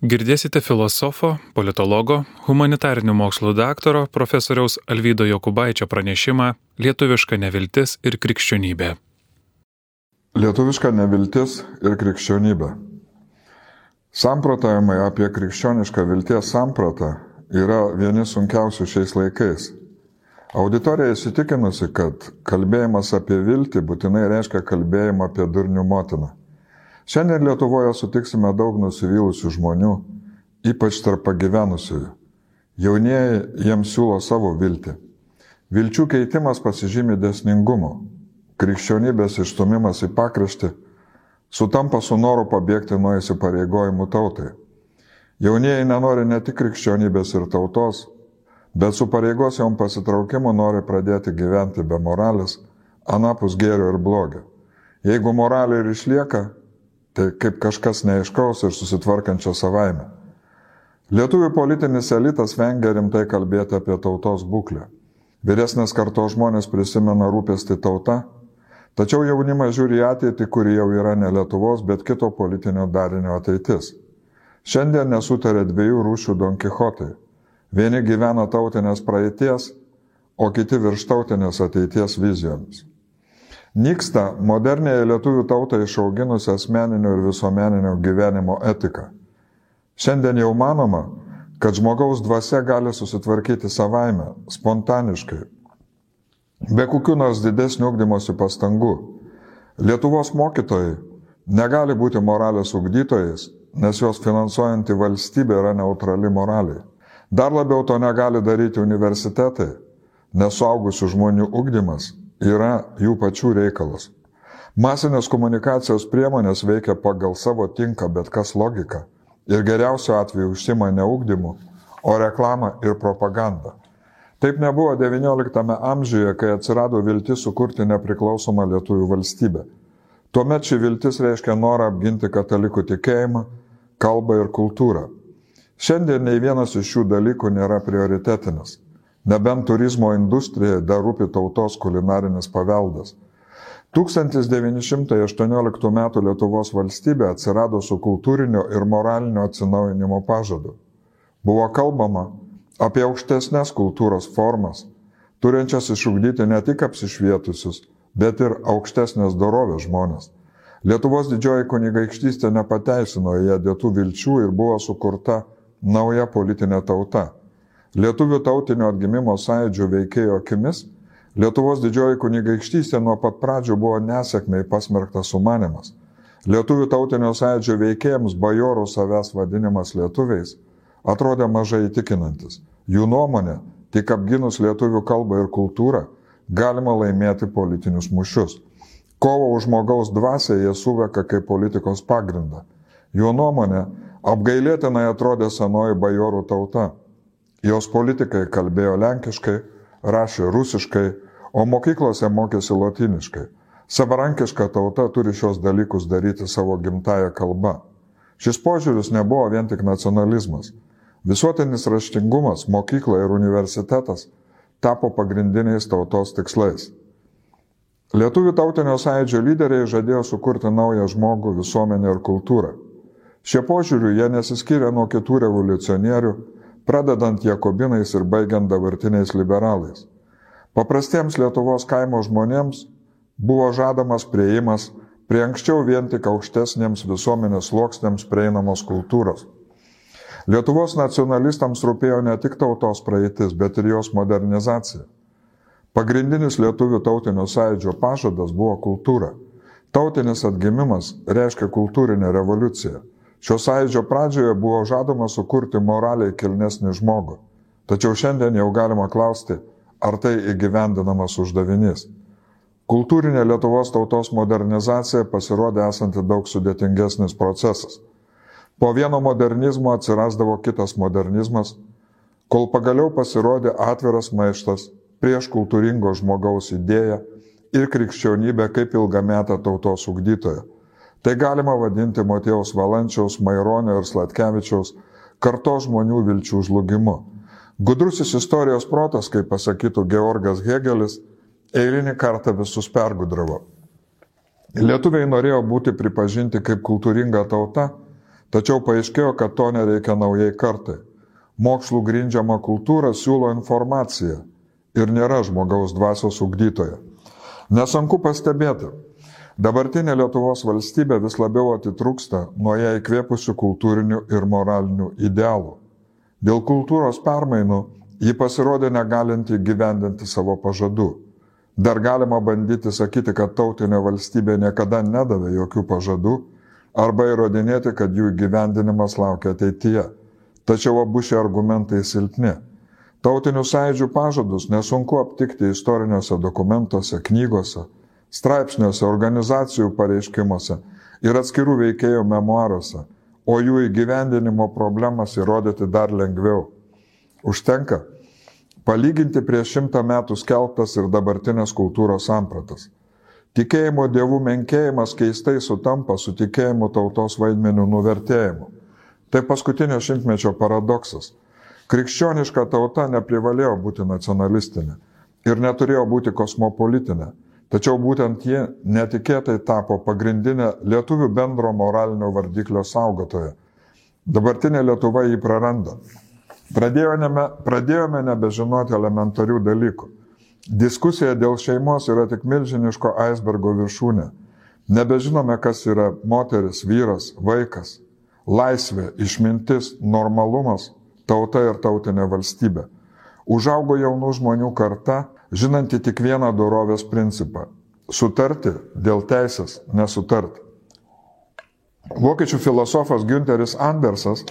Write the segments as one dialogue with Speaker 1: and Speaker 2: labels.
Speaker 1: Girdėsite filosofo, politologo, humanitarinių mokslų daktaro profesoriaus Alvydo Jokubaičio pranešimą Lietuviška neviltis ir krikščionybė.
Speaker 2: Lietuviška neviltis ir krikščionybė. Samprotavimai apie krikščionišką vilties sampratą yra vieni sunkiausių šiais laikais. Auditorija įsitikinusi, kad kalbėjimas apie viltį būtinai reiškia kalbėjimą apie durnių motiną. Šiandien Lietuvoje sutiksime daug nusivylusių žmonių, ypač tarp pagyvenusiųjų. Jaunieji jiems siūlo savo viltį. Vilčių keitimas pasižymi desningumu. Krikščionybės išstumimas į pakraštį sutampa su noru pabėgti nuo įsipareigojimų tautai. Jaunieji nenori ne tik krikščionybės ir tautos, bet su pareigos jom pasitraukimu nori pradėti gyventi be moralės, anapus gėrio ir blogio. Jeigu moralė ir išlieka, tai kaip kažkas neaiškaus ir susitvarkančio savaime. Lietuvių politinis elitas vengia rimtai kalbėti apie tautos būklę. Vyresnės kartos žmonės prisimena rūpestį tauta, tačiau jaunimas žiūri į ateitį, kuri jau yra ne Lietuvos, bet kito politinio darinio ateitis. Šiandien nesutarė dviejų rūšių Don Kichotai. Vieni gyvena tautinės praeities, o kiti virš tautinės ateities vizijomis. Nyksta modernėje lietuvių tautą išauginusi asmeninio ir visuomeninio gyvenimo etika. Šiandien jau manoma, kad žmogaus dvasia gali susitvarkyti savaime, spontaniškai, be kokių nors didesnių ugdymosi pastangų. Lietuvos mokytojai negali būti moralės ugdytojais, nes juos finansuojanti valstybė yra neutrali moraliai. Dar labiau to negali daryti universitetai, nes suaugusių žmonių ugdymas yra jų pačių reikalas. Masinės komunikacijos priemonės veikia pagal savo tinka bet kas logiką ir geriausiu atveju užsima ne ugdymu, o reklamą ir propagandą. Taip nebuvo XIX amžiuje, kai atsirado viltis sukurti nepriklausomą lietuvių valstybę. Tuomet ši viltis reiškia norą apginti katalikų tikėjimą, kalbą ir kultūrą. Šiandien nei vienas iš šių dalykų nėra prioritetinis. Nebent turizmo industrijai dar rūpi tautos kulinarinis paveldas. 1918 m. Lietuvos valstybė atsirado su kultūrinio ir moralinio atsinaujinimo pažadu. Buvo kalbama apie aukštesnės kultūros formas, turinčias išugdyti ne tik apsišvietusius, bet ir aukštesnės dorovės žmonės. Lietuvos didžioji kunigaikštystė nepateisino ją dėtų vilčių ir buvo sukurta nauja politinė tauta Lietuvių tautinio atgimimo sąjūdžio veikėjo akimis, Lietuvos didžioji kunigaikštystė nuo pat pradžių buvo nesėkmiai pasmerktas sumanimas. Lietuvių tautinio sąjūdžio veikėjams bajorų savęs vadinimas lietuviais atrodė mažai įtikinantis. Jų nuomonė, tik apginus lietuvių kalbą ir kultūrą, galima laimėti politinius mušius. Kovo už žmogaus dvasę jie suveka kaip politikos pagrindą. Jų nuomonė, apgailėtinai atrodė senoji bajorų tauta Jos politikai kalbėjo lenkiškai, rašė rusiškai, o mokyklose mokėsi latiniškai. Savarankiška tauta turi šios dalykus daryti savo gimtają kalbą. Šis požiūris nebuvo vien tik nacionalizmas. Visuotinis raštingumas, mokykla ir universitetas tapo pagrindiniais tautos tikslais. Lietuvių tautinio sąjūdžio lyderiai žadėjo sukurti naują žmogų, visuomenę ir kultūrą. Šie požiūrių jie nesiskyrė nuo kitų revoliucionierių, pradedant Jakobinais ir baigiant dabartiniais liberalais. Paprastiems Lietuvos kaimo žmonėms buvo žadamas prieimas prie anksčiau vien tik aukštesniems visuomenės sluoksniams prieinamos kultūros. Lietuvos nacionalistams rūpėjo ne tik tautos praeitis, bet ir jos modernizacija. Pagrindinis lietuvių tautinio sąjūdžio pažadas buvo kultūra. Tautinis atgimimas reiškia kultūrinę revoliuciją. Šio sąjūdžio pradžioje buvo žadama sukurti moraliai kilnesnį žmogų. Tačiau šiandien jau galima klausti, ar tai įgyvendinamas uždavinys. Kultūrinė Lietuvos tautos modernizacija pasirodė esanti daug sudėtingesnis procesas. Po vieno modernizmo atsirasdavo kitas modernizmas, kol pagaliau pasirodė atviras maištas prieš kultūringo žmogaus idėją ir krikščionybę kaip ilgametę tautos ugdytoją. Tai galima vadinti Matėjaus Valančiaus, Maironio ir Slatkevičiaus karto žmonių vilčių žlugimu. Gudrusis istorijos protas, kaip pasakytų Georgas Hegelis, eilinį kartą visus pergudravo. Lietuviai norėjo būti pripažinti kaip kultūringa tauta, Tačiau paaiškėjo, kad to nereikia naujai kartai. Mokslų grindžiama kultūra siūlo informaciją ir nėra žmogaus dvasios ugdytoja. Nesunku pastebėti, dabartinė Lietuvos valstybė vis labiau atitrūksta nuo ją įkvėpusių kultūrinių ir moralinių idealų. Dėl kultūros permainų ji pasirodė negalinti gyvendinti savo pažadų. Dar galima bandyti sakyti, kad tautinė valstybė niekada nedavė jokių pažadų arba įrodinėti, kad jų gyvendinimas laukia ateityje. Tačiau abu šie argumentai silpni. Tautinių sąjūdžių pažadus nesunku aptikti istoriniuose dokumentuose, knygose, straipsniuose, organizacijų pareiškimuose ir atskirų veikėjų memoaruose, o jų įgyvendinimo problemas įrodyti dar lengviau. Užtenka palyginti prieš šimtą metų skelbtas ir dabartinės kultūros sampratas. Tikėjimo dievų menkėjimas keistai sutampa su tikėjimo tautos vaidmenių nuvertėjimu. Tai paskutinio šimtmečio paradoksas Krikščioniška tauta neprivalėjo būti nacionalistinė ir neturėjo būti kosmopolitinė, tačiau būtent ji netikėtai tapo pagrindinė lietuvių bendro moralinio vardiklio saugotoja. Dabartinė Lietuva jį praranda. Pradėjome, pradėjome nebežinoti elementarių dalykų. Diskusija dėl šeimos yra tik milžiniško aisbergo viršūnė. Nebežinome, kas yra moteris, vyras, vaikas, laisvė, išmintis, normalumas, tauta ir tautinė valstybė. Užaugo jaunų žmonių karta, žinanti tik vieną dorovės principą - sutarti dėl teisės, nesutarti. Vokiečių filosofas Günteris Andersas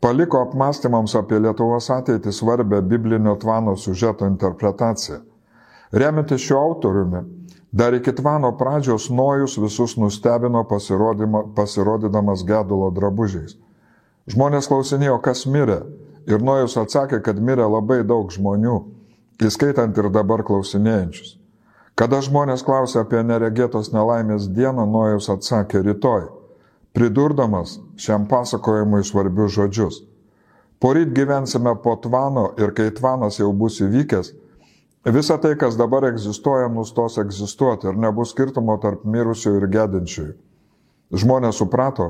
Speaker 2: paliko apmąstymams apie Lietuvos ateitį svarbę biblinio tvano sužeto interpretaciją. Remiantis šiuo autoriumi, dar iki tvano pradžios Nojus visus nustebino pasirodydamas gedulo drabužiais. Žmonės klausinėjo, kas mirė. Ir Nojus atsakė, kad mirė labai daug žmonių, įskaitant ir dabar klausinėjančius. Kada žmonės klausė apie neregėtos nelaimės dieną, Nojus atsakė rytoj, pridurdamas šiam pasakojimui svarbius žodžius. Poryt gyvensime po tvano ir kai tvanas jau bus įvykęs, visa tai, kas dabar egzistuoja, nustos egzistuoti ir nebus skirtumo tarp mirusių ir gedinčiųjų. Žmonės suprato,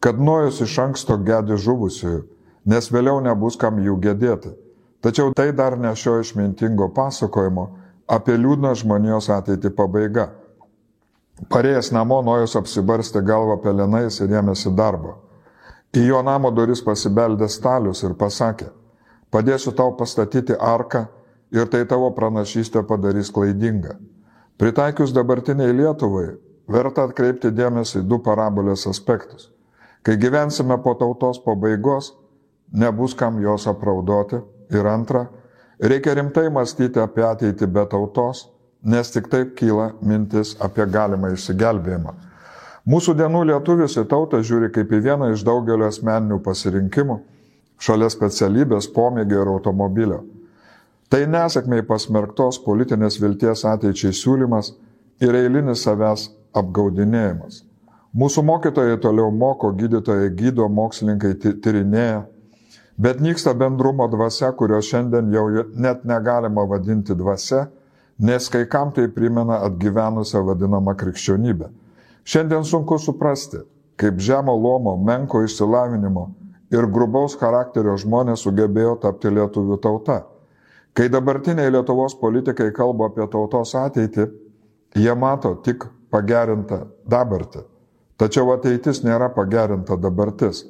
Speaker 2: kad Nojus iš anksto gedi žuvusiųjų, nes vėliau nebus kam jų gedėti. Tačiau tai dar ne šio išmintingo pasakojimo apie liūdną žmonijos ateitį pabaiga. Parėjęs namo, Nojus apsibarstė galvą pelenais ir ėmėsi darbo. Į jo namo duris pasibeldė stalius ir pasakė, padėsiu tau pastatyti arką ir tai tavo pranašystė padarys klaidingą. Pritaikius dabartiniai Lietuvai, verta atkreipti dėmesį į du parabolės aspektus. Kai gyvensime po tautos pabaigos, nebus kam jos apraudoti. Ir antra, reikia rimtai mąstyti apie ateitį be tautos, nes tik taip kyla mintis apie galimą išsigelbėjimą. Mūsų dienų lietuvis į tautą žiūri kaip į vieną iš daugelio asmeninių pasirinkimų, šalia specialybės, pomėgio ir automobilio. Tai nesėkmiai pasmerktos politinės vilties ateičiai siūlymas ir eilinis savęs apgaudinėjimas. Mūsų mokytojai toliau moko, gydytojai gydo, mokslininkai tyrinėja, bet nyksta bendrumo dvasia, kurio šiandien jau net negalima vadinti dvasia, nes kai kam tai primena atgyvenusią vadinamą krikščionybę. Šiandien sunku suprasti, kaip žemo lomo, menko išsilavinimo ir grubaus charakterio žmonės sugebėjo tapti lietuvių tauta. Kai dabartiniai Lietuvos politikai kalba apie tautos ateitį, jie mato tik pagerintą dabartį. Tačiau ateitis nėra pagerinta dabartis.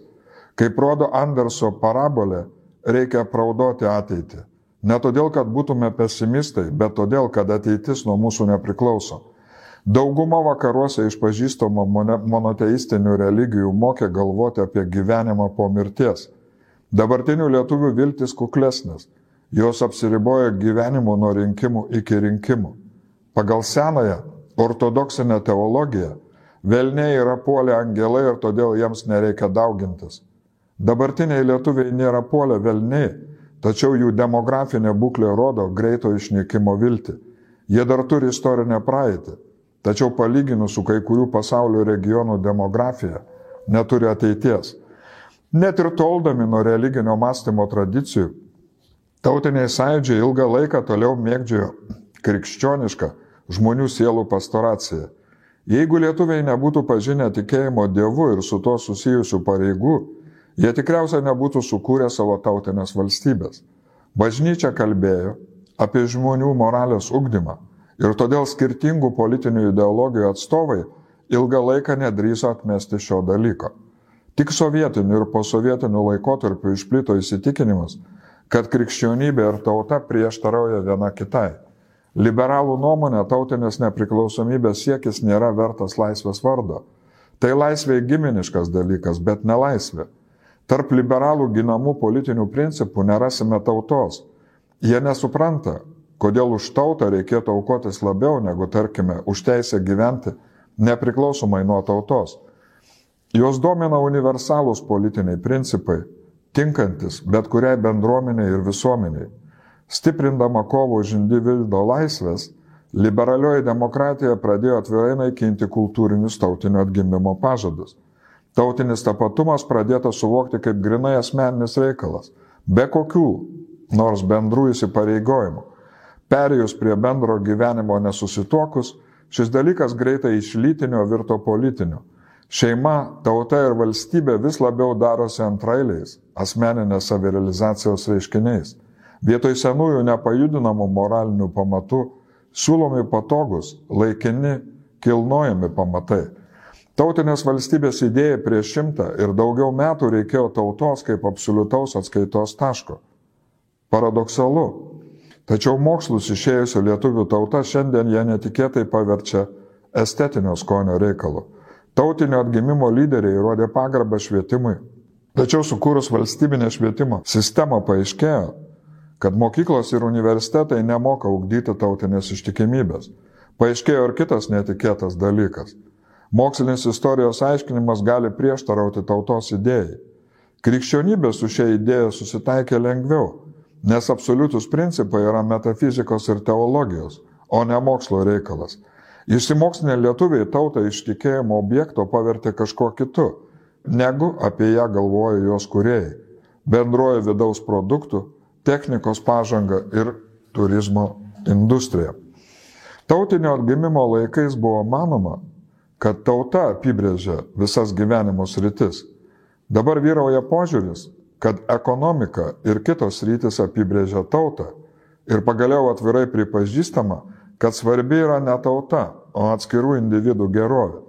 Speaker 2: Kaip rodo Anderso parabolė, reikia praudoti ateitį. Ne todėl, kad būtume pesimistai, bet todėl, kad ateitis nuo mūsų nepriklauso. Dauguma vakaruose išpažįstamų monoteistinių religijų mokė galvoti apie gyvenimą po mirties. Dabartinių lietuvių viltis kuklesnės. Jos apsiriboja gyvenimu nuo rinkimų iki rinkimų. Pagal senąją ortodoksinę teologiją Velniai yra puolę angelai ir todėl jiems nereikia daugintis. Dabartiniai lietuviai nėra puolę velniai, tačiau jų demografinė būklė rodo greito išnykimo viltį. Jie dar turi istorinę praeitį, tačiau palyginus su kai kurių pasaulio regionų demografija neturi ateities. Net ir toldami nuo religinio mąstymo tradicijų, tautiniai sąjūdžiai ilgą laiką toliau mėgdžiojo krikščionišką žmonių sielų pastoraciją. Jeigu lietuviai nebūtų pažinę tikėjimo Dievu ir su to susijusių pareigų, jie tikriausiai nebūtų sukūrę savo tautinės valstybės. Bažnyčia kalbėjo apie žmonių moralės ugdymą ir todėl skirtingų politinių ideologijų atstovai ilgą laiką nedrįso atmesti šio dalyko. Tik sovietiniu ir posovietiniu laikotarpiu išplito įsitikinimas, kad krikščionybė ir tauta prieštarauja viena kitai. Liberalų nuomonė tautinės nepriklausomybės siekis nėra vertas laisvės vardo. Tai laisvė giminiškas dalykas, bet ne laisvė. Tarp liberalų ginamų politinių principų nerasime tautos. Jie nesupranta, kodėl už tautą reikėtų aukotis labiau negu, tarkime, už teisę gyventi nepriklausomai nuo tautos. Jos domina universalūs politiniai principai, tinkantis bet kuriai bendruomeniai ir visuomeniai. Stiprindama kovą už individo laisvės, liberalioji demokratija pradėjo atvirai naikinti kultūrinius tautinio atgimimo pažadus. Tautinis tapatumas pradėtas suvokti kaip grinai asmeninis reikalas, be kokių nors bendrų įsipareigojimų. Perėjus prie bendro gyvenimo nesusituokus, šis dalykas greitai iš lytinio virto politiniu. Šeima, tauta ir valstybė vis labiau darosi antrailiais, asmeninės savirealizacijos reiškiniais. Vietoj senųjų nepajudinamų moralinių pamatų siūlomi patogus, laikini, kilnojami pamatai. Tautinės valstybės idėjai prieš šimtą ir daugiau metų reikėjo tautos kaip absoliutaus atskaitos taško. Paradoksalu. Tačiau mokslus išėjusių lietuvių tauta šiandien ją netikėtai paverčia estetinio skonio reikalu. Tautinio atgimimo lyderiai įrodė pagarbą švietimui. Tačiau sukūrus valstybinę švietimo sistemą paaiškėjo, kad mokyklos ir universitetai nemoka ugdyti tautinės ištikimybės. Paaiškėjo ir kitas netikėtas dalykas. Mokslinis istorijos aiškinimas gali prieštarauti tautos idėjai. Krikščionybė su šia idėja susitaikė lengviau, nes absoliutus principai yra metafizikos ir teologijos, o ne mokslo reikalas. Išsimokslinę lietuviai tautą iš tikėjimo objekto pavertė kažkuo kitu, negu apie ją galvoja jos kuriejai - bendrojo vidaus produktų technikos pažanga ir turizmo industrija. Tautinio atgimimo laikais buvo manoma, kad tauta apibrėžia visas gyvenimo sritis. Dabar vyrauja požiūris, kad ekonomika ir kitos rytis apibrėžia tautą ir pagaliau atvirai pripažįstama, kad svarbi yra ne tauta, o atskirų individų gerovė.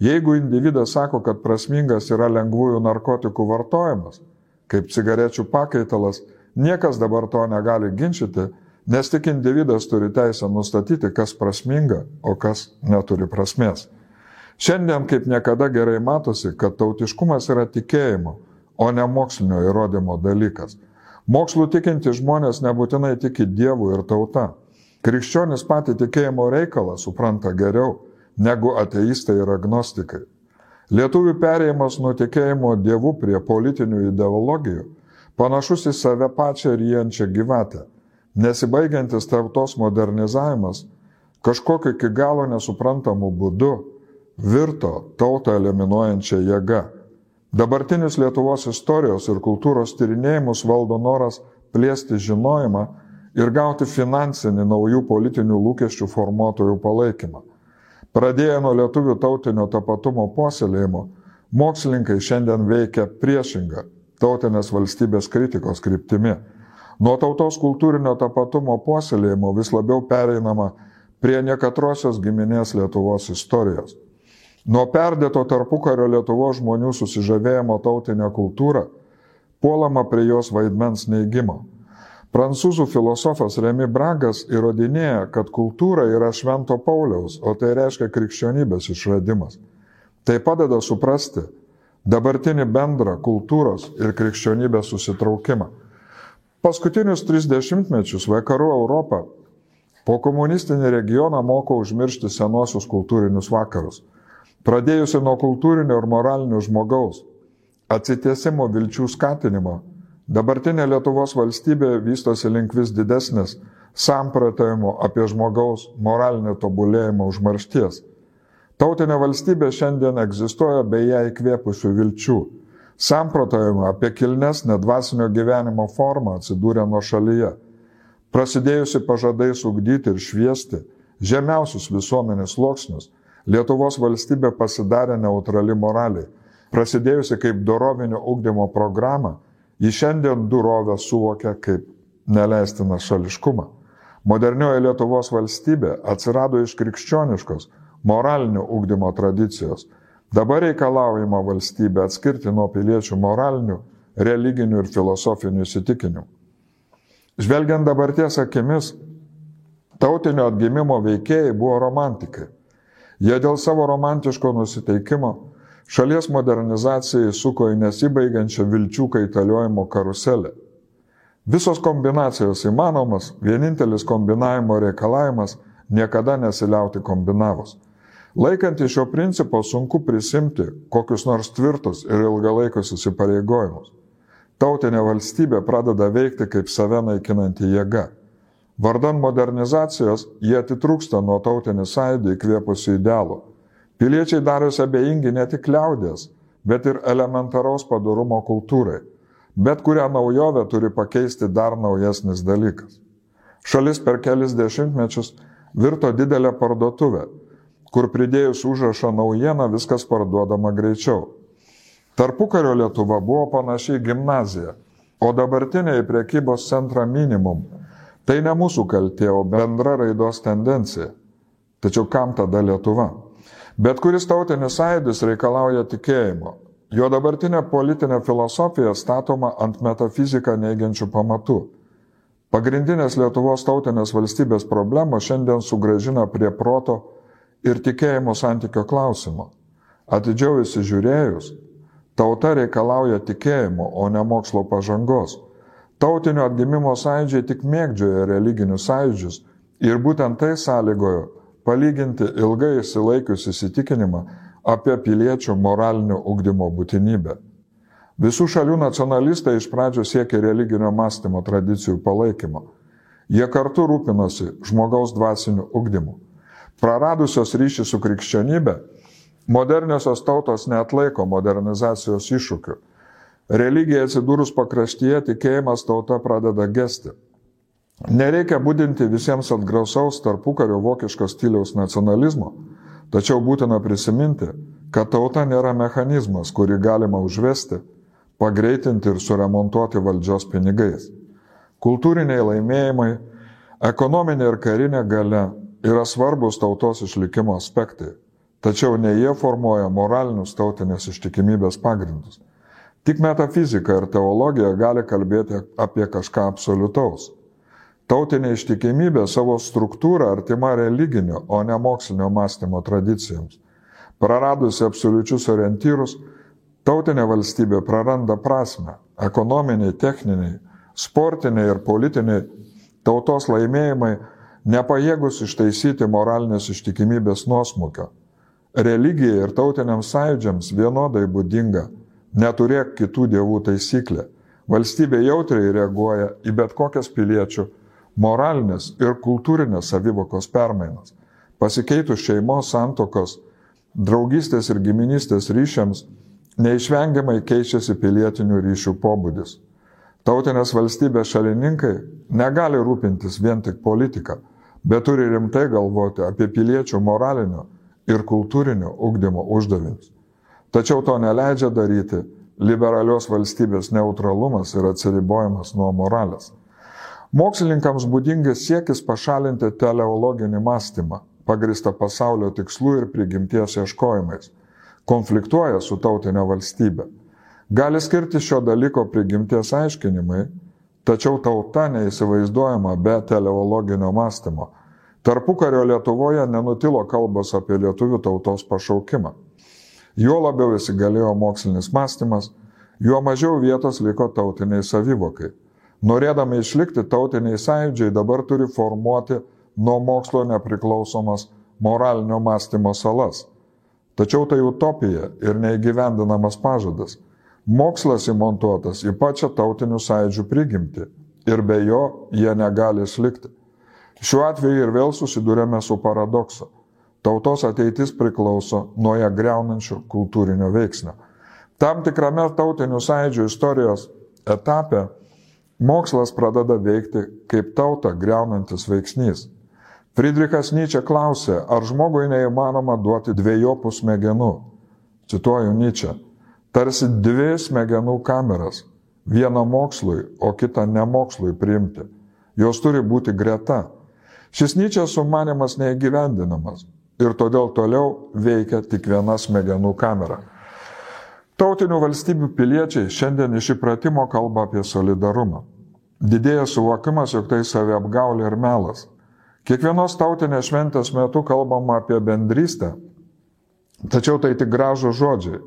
Speaker 2: Jeigu individas sako, kad prasmingas yra lengvųjų narkotikų vartojimas, kaip cigarečių pakaitalas, Niekas dabar to negali ginčyti, nes tik individas turi teisę nustatyti, kas prasminga, o kas neturi prasmės. Šiandien kaip niekada gerai matosi, kad tautiškumas yra tikėjimo, o ne mokslinio įrodymo dalykas. Mokslų tikinti žmonės nebūtinai tiki Dievu ir tauta. Krikščionis patį tikėjimo reikalą supranta geriau negu ateistai ir agnostikai. Lietuvių perėjimas nuo tikėjimo Dievu prie politinių ideologijų panašus į save pačią ryjančią gyvatę. Nesibaigiantis tautos modernizavimas kažkokiu iki galo nesuprantamu būdu virto tautą eliminuojančią jėgą. Dabartinis Lietuvos istorijos ir kultūros tyrinėjimus valdo noras plėsti žinojimą ir gauti finansinį naujų politinių lūkesčių formuotojų palaikymą. Pradėję nuo lietuvių tautinio tapatumo puoselėjimo, mokslininkai šiandien veikia priešingą tautinės valstybės kritikos kryptimi. Nuo tautos kultūrinio tapatumo puoselėjimo vis labiau pereinama prie nekatrosios giminės Lietuvos istorijos. Nuo perdėto tarpukario Lietuvos žmonių susižavėjimo tautinę kultūrą puolama prie jos vaidmens neigimo. Prancūzų filosofas Remi Bragas įrodinėja, kad kultūra yra švento Pauliaus, o tai reiškia krikščionybės išradimas. Tai padeda suprasti, dabartinį bendrą kultūros ir krikščionybės susitraukimą. Paskutinius 30 mečius vakarų Europą po komunistinį regioną moko užmiršti senuosius kultūrinius vakarus. Pradėjusi nuo kultūrinio ir moralinio žmogaus, atsitiesimo vilčių skatinimo, dabartinė Lietuvos valstybė vystosi link vis didesnės samprotavimo apie žmogaus moralinį tobulėjimą užmaršties Tautinė valstybė šiandien egzistuoja be ją įkvėpusių vilčių. Samprotavimą apie kilnesnę dvasinio gyvenimo formą atsidūrė nuo šalyje. Prasidėjusi pažadai sugdyti ir šviesti žemiausius visuomenės sluoksnius, Lietuvos valstybė pasidarė neutrali moraliai. Prasidėjusi kaip dorovinio ugdymo programa, ji šiandien durovę suvokia kaip neleistiną šališkumą. Modernioji Lietuvos valstybė atsirado iš krikščioniškos moralinio ugdymo tradicijos. Dabar reikalaujama valstybė atskirti nuo piliečių moralinių, religinių ir filosofinių įsitikinimų. Žvelgiant dabarties akimis, tautinio atgimimo veikėjai buvo romantikai. Jie dėl savo romantiško nusiteikimo šalies modernizacijai suko į nesibaigiančią vilčių kaitaliojimo karuselę. Visos kombinacijos įmanomas, vienintelis kombinavimo reikalavimas - niekada nesiliauti kombinavus. Laikant iš šio principo sunku prisimti kokius nors tvirtus ir ilgalaikius įsipareigojimus. Tautinė valstybė pradeda veikti kaip save naikinanti jėga. Vardan modernizacijos jie atitrūksta nuo tautinį sąjūdį įkvėpusių idealų. Piliečiai darosi abejingi ne tik liaudės, bet ir elementaraus padarumo kultūrai. Bet kurią naujovę turi pakeisti dar naujesnis dalykas. Šalis per kelis dešimtmečius virto didelę parduotuvę, kur pridėjus užrašą naujieną viskas parduodama greičiau. Tarpukario Lietuva buvo panašiai gimnazija, o dabartiniai priekybos centra minimum Tai ne mūsų kaltė, o bendra raidos tendencija. Tačiau kam tada Lietuva? Bet kuris tautinis sąjūdis reikalauja tikėjimo. Jo dabartinė politinė filosofija statoma ant metafiziką neigiančių pamatų. Pagrindinės Lietuvos tautinės valstybės problemos šiandien sugražina prie proto ir tikėjimo santykio klausimo. Atidžiau įsižiūrėjus, tauta reikalauja tikėjimo, o ne mokslo pažangos. Tautinio atgimimo sąjūdžiai tik mėgdžioja religinius sąjūdžius ir būtent tai sąlygojo palyginti ilgai įsilaikius įsitikinimą apie piliečių moralinio ugdymo būtinybę. Visų šalių nacionalistai iš pradžių siekė religinio mąstymo tradicijų palaikymo. Jie kartu rūpinosi žmogaus dvasiniu ugdymu. Praradusios ryšį su krikščionybė, moderniosios tautos neatlaiko modernizacijos iššūkių Religija atsidūrus pakraštyje, tikėjimas tauta pradeda gesti. Nereikia būdinti visiems atgrausaus tarpukario vokiško stiliaus nacionalizmo, tačiau būtina prisiminti, kad tauta nėra mechanizmas, kurį galima užvesti, pagreitinti ir suremontuoti valdžios pinigais. Kultūriniai laimėjimai, ekonominė ir karinė gale yra svarbus tautos išlikimo aspektai, tačiau ne jie formuoja moralinius tautinės ištikimybės pagrindus. Tik metafizika ir teologija gali kalbėti apie kažką absoliutaus. Tautinė ištikimybė savo struktūrą artima religinio, o ne mokslinio mąstymo tradicijoms. Praradusi absoliučius orientyrus, tautinė valstybė praranda prasme. Ekonominiai, techniniai, sportiniai ir politiniai tautos laimėjimai nepajėgus ištaisyti moralinės ištikimybės nuosmukio. Religijai ir tautiniams sąjūdžiams vienodai būdinga Neturėk kitų dievų taisyklė. Valstybė jautriai reaguoja į bet kokias piliečių moralinės ir kultūrinės savivokos permainas. Pasikeitus šeimos santokos, draugystės ir giminystės ryšiams, neišvengiamai keičiasi pilietinių ryšių pobūdis. Tautinės valstybės šalininkai negali rūpintis vien tik politiką, bet turi rimtai galvoti apie piliečių moralinio ir kultūrinio ugdymo uždavinius. Tačiau to neleidžia daryti liberalios valstybės neutralumas ir atsiribojimas nuo moralės. Mokslininkams būdingas siekis pašalinti teleologinį mąstymą, pagristą pasaulio tikslų ir prigimties ieškojimais, konfliktuoja su tautinė valstybė. Gali skirti šio dalyko prigimties aiškinimai, tačiau tauta neįsivaizduojama be teleologinio mąstymo. Tarpukario Lietuvoje nenutilo kalbos apie lietuvių tautos pašaukimą. Juo labiau įsigalėjo mokslinis mąstymas, juo mažiau vietos liko tautiniai savivokai. Norėdami išlikti tautiniai sąjūdžiai dabar turi formuoti nuo mokslo nepriklausomas moralinio mąstymo salas. Tačiau tai utopija ir neįgyvendinamas pažadas. Mokslas įmontuotas į pačią tautinių sąjūdžių prigimti ir be jo jie negali išlikti. Šiuo atveju ir vėl susidurėme su paradoksu. Tautos ateitis priklauso nuo ją greunančio kultūrinio veiksnio. Tam tikrame tautinių sąjūdžių istorijos etape mokslas pradeda veikti kaip tautą greunantis veiksnys. Friedrichas Nyčia klausė, ar žmogui neįmanoma duoti dviejopų smegenų. Cituoju Nyčia. Tarsi dvi smegenų kameras. Vieną mokslui, o kitą nemokslui priimti. Jos turi būti greta. Šis Nyčias sumanimas neįgyvendinamas ir todėl toliau veikia tik viena smegenų kamera. Tautinių valstybių piliečiai šiandien iš įpratimo kalba apie solidarumą. Didėja suvokimas, jog tai saviapgaulė ir melas. Kiekvienos tautinės šventės metu kalbama apie bendrystę, tačiau tai tik gražų žodžiai.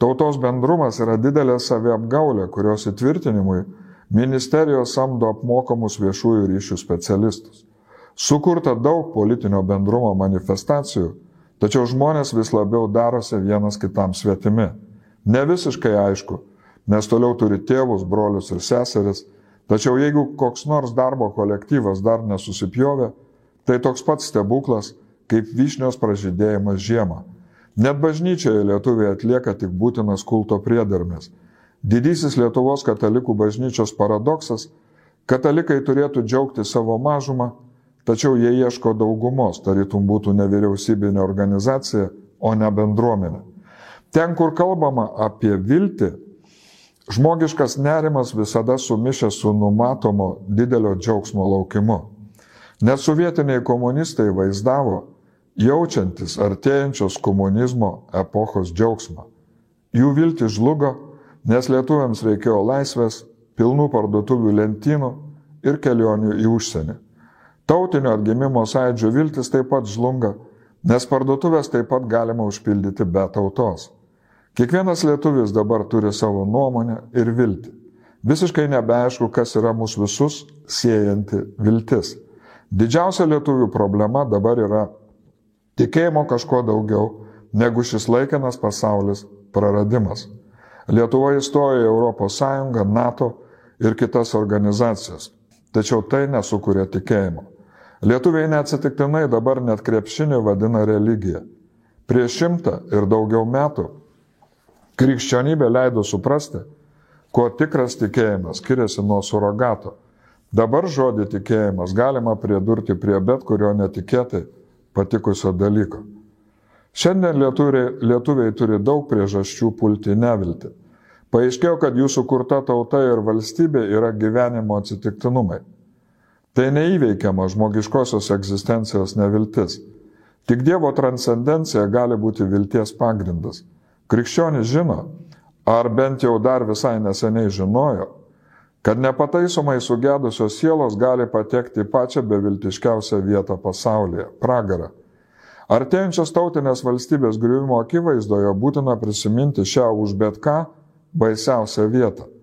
Speaker 2: Tautos bendrumas yra didelė saviapgaulė, kurios įtvirtinimui ministerijos samdo apmokamus viešųjų ryšių specialistus. Sukurta daug politinio bendrumo manifestacijų, tačiau žmonės vis labiau darosi vienas kitam svetimi. Ne visiškai aišku, nes toliau turi tėvus, brolius ir seseris, tačiau jeigu koks nors darbo kolektyvas dar nesusipjovė, Tai toks pats stebuklas, kaip vyšnios pražydėjimas žiemą. Net bažnyčioje lietuviai atlieka tik būtinas kulto priedarmės. Didysis Lietuvos katalikų bažnyčios paradoksas - katalikai turėtų džiaugti savo mažumą, tačiau jie ieško daugumos, tarytum būtų nevyriausybinė organizacija, o ne bendruomenė. Ten, kur kalbama apie viltį, žmogiškas nerimas visada sumišęs su numatomo didelio džiaugsmo laukimu. Net sovietiniai komunistai vaizdavo jaučiantis artėjančios komunizmo epochos džiaugsmą. Jų viltis žlugo, nes lietuviams reikėjo laisvės, pilnų parduotuvių lentynų ir kelionių į užsienį. Tautinio atgimimo sąidžio viltis taip pat žlunga, nes parduotuvės taip pat galima užpildyti be tautos. Kiekvienas lietuvis dabar turi savo nuomonę ir viltį. Visiškai nebeaišku, kas yra mūsų visus siejanti viltis. Didžiausia lietuvių problema dabar yra tikėjimo kažko daugiau negu šis laikinas pasaulis praradimas. Lietuva įstojo į Europos Sąjungą, NATO ir kitas organizacijas. Tačiau tai nesukuria tikėjimo. Lietuviai neatsitiktinai dabar net krepšinį vadina religija. Prieš šimtą ir daugiau metų krikščionybė leido suprasti, kuo tikras tikėjimas skiriasi nuo surogato Dabar žodį tikėjimas galima pridurti prie bet kurio netikėtai patikusio dalyko. Šiandien lietuviai, lietuviai turi daug priežasčių pulti nevilti. Paaiškėjo, kad jūsų kurta tauta ir valstybė yra gyvenimo atsitiktinumai. Tai neįveikiama žmogiškosios egzistencijos neviltis. Tik Dievo transcendencija gali būti vilties pagrindas. Krikščionis žino, ar bent jau dar visai neseniai žinojo, kad nepataisomai sugedusios sielos gali patekti į pačią beviltiškiausią vietą pasaulyje - pragarą. Artėjančios tautinės valstybės griuvimo akivaizdoje būtina prisiminti šią už bet ką baisiausią vietą.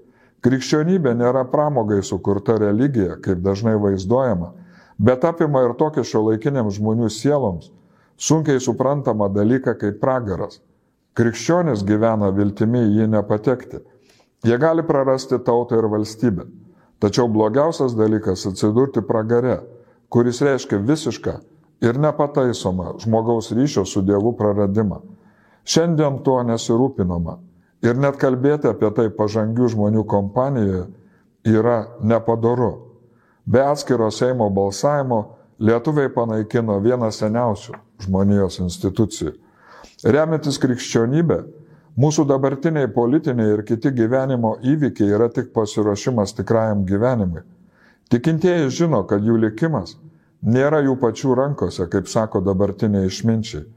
Speaker 2: Krikščionybė nėra pramogai sukurta religija, kaip dažnai vaizduojama, bet apima ir tokį šio laikiniams žmonių sieloms sunkiai suprantamą dalyką kaip pragaras. Krikščionis gyvena viltimi į jį nepatekti Jie gali prarasti tautą ir valstybę. Tačiau blogiausias dalykas - atsidurti pragare, kuris reiškia visišką ir nepataisomą žmogaus ryšio su Dievu praradimą. Šiandien tuo nesirūpinama. Ir net kalbėti apie tai pažangių žmonių kompanijoje yra nepadaru. Be atskiro Seimo balsavimo lietuviai panaikino vieną seniausių žmonijos institucijų. Remiantis krikščionybė, Mūsų dabartiniai politiniai ir kiti gyvenimo įvykiai yra tik pasiruošimas tikrajam gyvenimui. Tikintieji žino, kad jų likimas nėra jų pačių rankose, kaip sako dabartiniai išminčiai.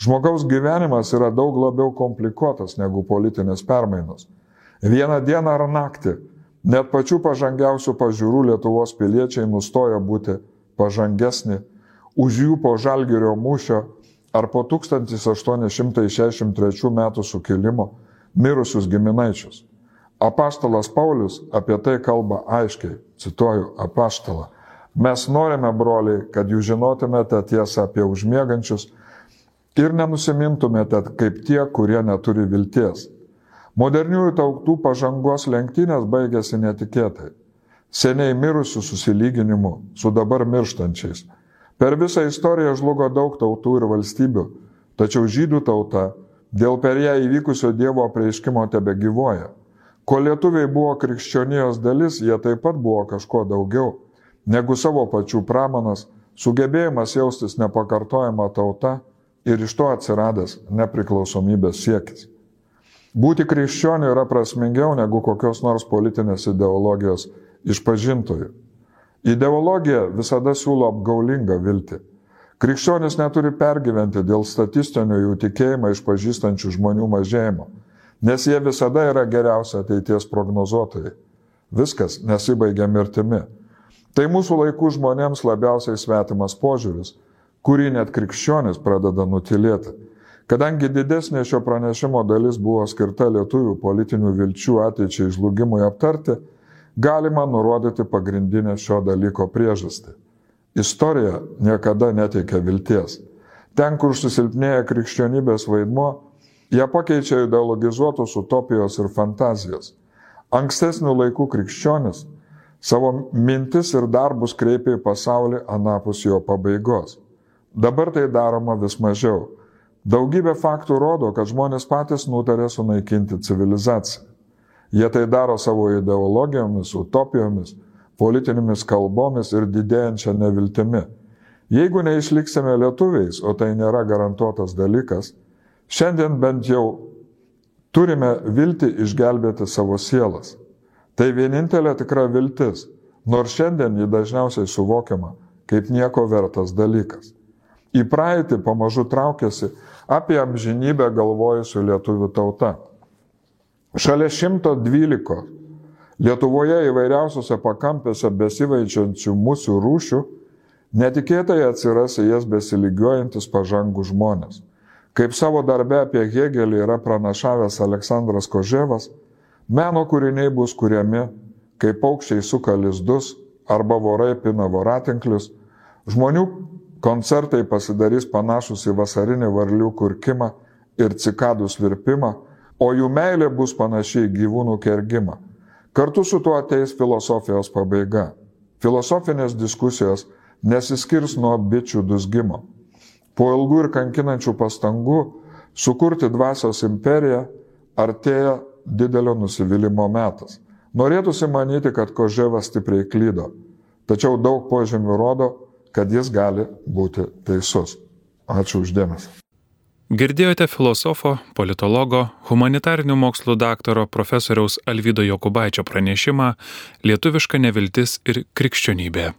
Speaker 2: Žmogaus gyvenimas yra daug labiau komplikuotas negu politinės permainos. Vieną dieną ar naktį net pačių pažangiausių pažiūrų Lietuvos piliečiai nustoja būti pažangesni už jų po žalgerio mūšio ar po 1863 metų sukilimo mirusius giminaičius. Apaštalas Paulius apie tai kalba aiškiai, cituoju apaštalą. Mes norime, broliai, kad jūs žinotumėte tiesą apie užmiegančius ir nenusimintumėte kaip tie, kurie neturi vilties. Moderniųjų tautų pažangos lenktynės baigėsi netikėtai. Seniai mirusių susilyginimu su dabar mirštančiais Per visą istoriją žlugo daug tautų ir valstybių, tačiau žydų tauta dėl per ją įvykusio Dievo apreiškimo tebe gyvoja. Kol lietuviai buvo krikščionijos dalis, jie taip pat buvo kažko daugiau negu savo pačių pramanas, sugebėjimas jaustis nepakartojama tauta ir iš to atsiradęs nepriklausomybės siekis. Būti krikščioniu yra prasmingiau negu kokios nors politinės ideologijos išpažintojų. Ideologija visada siūlo apgaulingą viltį. Krikščionis neturi pergyventi dėl statistinio jų tikėjimą išpažįstančių žmonių mažėjimo, nes jie visada yra geriausia ateities prognozuotojai. Viskas nesibaigia mirtimi. Tai mūsų laikų žmonėms labiausiai svetimas požiūris, kurį net krikščionis pradeda nutilėti. Kadangi didesnė šio pranešimo dalis buvo skirta lietuvių politinių vilčių ateičiai žlugimui aptarti, galima nurodyti pagrindinę šio dalyko priežastį. Istorija niekada neteikia vilties. Ten, kur susilpnėja krikščionybės vaidmo, ją pakeičia ideologizuotos utopijos ir fantazijos. Ankstesnių laikų krikščionis savo mintis ir darbus kreipia į pasaulį anapus jo pabaigos. Dabar tai daroma vis mažiau. Daugybė faktų rodo, kad žmonės patys nutarė sunaikinti civilizaciją. Jie tai daro savo ideologijomis, utopijomis, politinėmis kalbomis ir didėjančia neviltimi. Jeigu neišliksime lietuviais, o tai nėra garantuotas dalykas, šiandien bent jau turime vilti išgelbėti savo sielas. Tai vienintelė tikra viltis, nors šiandien ji dažniausiai suvokiama kaip nieko vertas dalykas. Į praeitį pamažu traukiasi apie amžinybę galvojusių lietuvių tauta. Šalia 112 Lietuvoje įvairiausiose pakampėse besivaičiančių mūsų rūšių, netikėtai atsiras į jas besiligiuojantis pažangų žmonės. Kaip savo darbę apie Hegelį yra pranašavęs Aleksandras Koževas, meno kūriniai bus kuriami, kai paukščiai suka lizdus arba vorai pina voratinklius, žmonių Koncertai pasidarys panašus į vasarinį varlių kurkimą ir cikadų svirpimą, o jų meilė bus panašiai gyvūnų kergimą. Kartu su tuo ateis filosofijos pabaiga. Filosofinės diskusijos nesiskirs nuo bičių dusgimo. Po ilgų ir kankinančių pastangų sukurti dvasios imperiją artėja didelio nusivylimų metas. Norėtųsi manyti, kad Koževas stipriai klydo, tačiau daug požymių rodo, kad jis gali būti teisus. Ačiū uždėmesi.
Speaker 1: Girdėjote filosofo, politologo, humanitarinių mokslų daktaro profesoriaus Alvydo Jokubaičio pranešimą Lietuviška neviltis ir krikščionybė.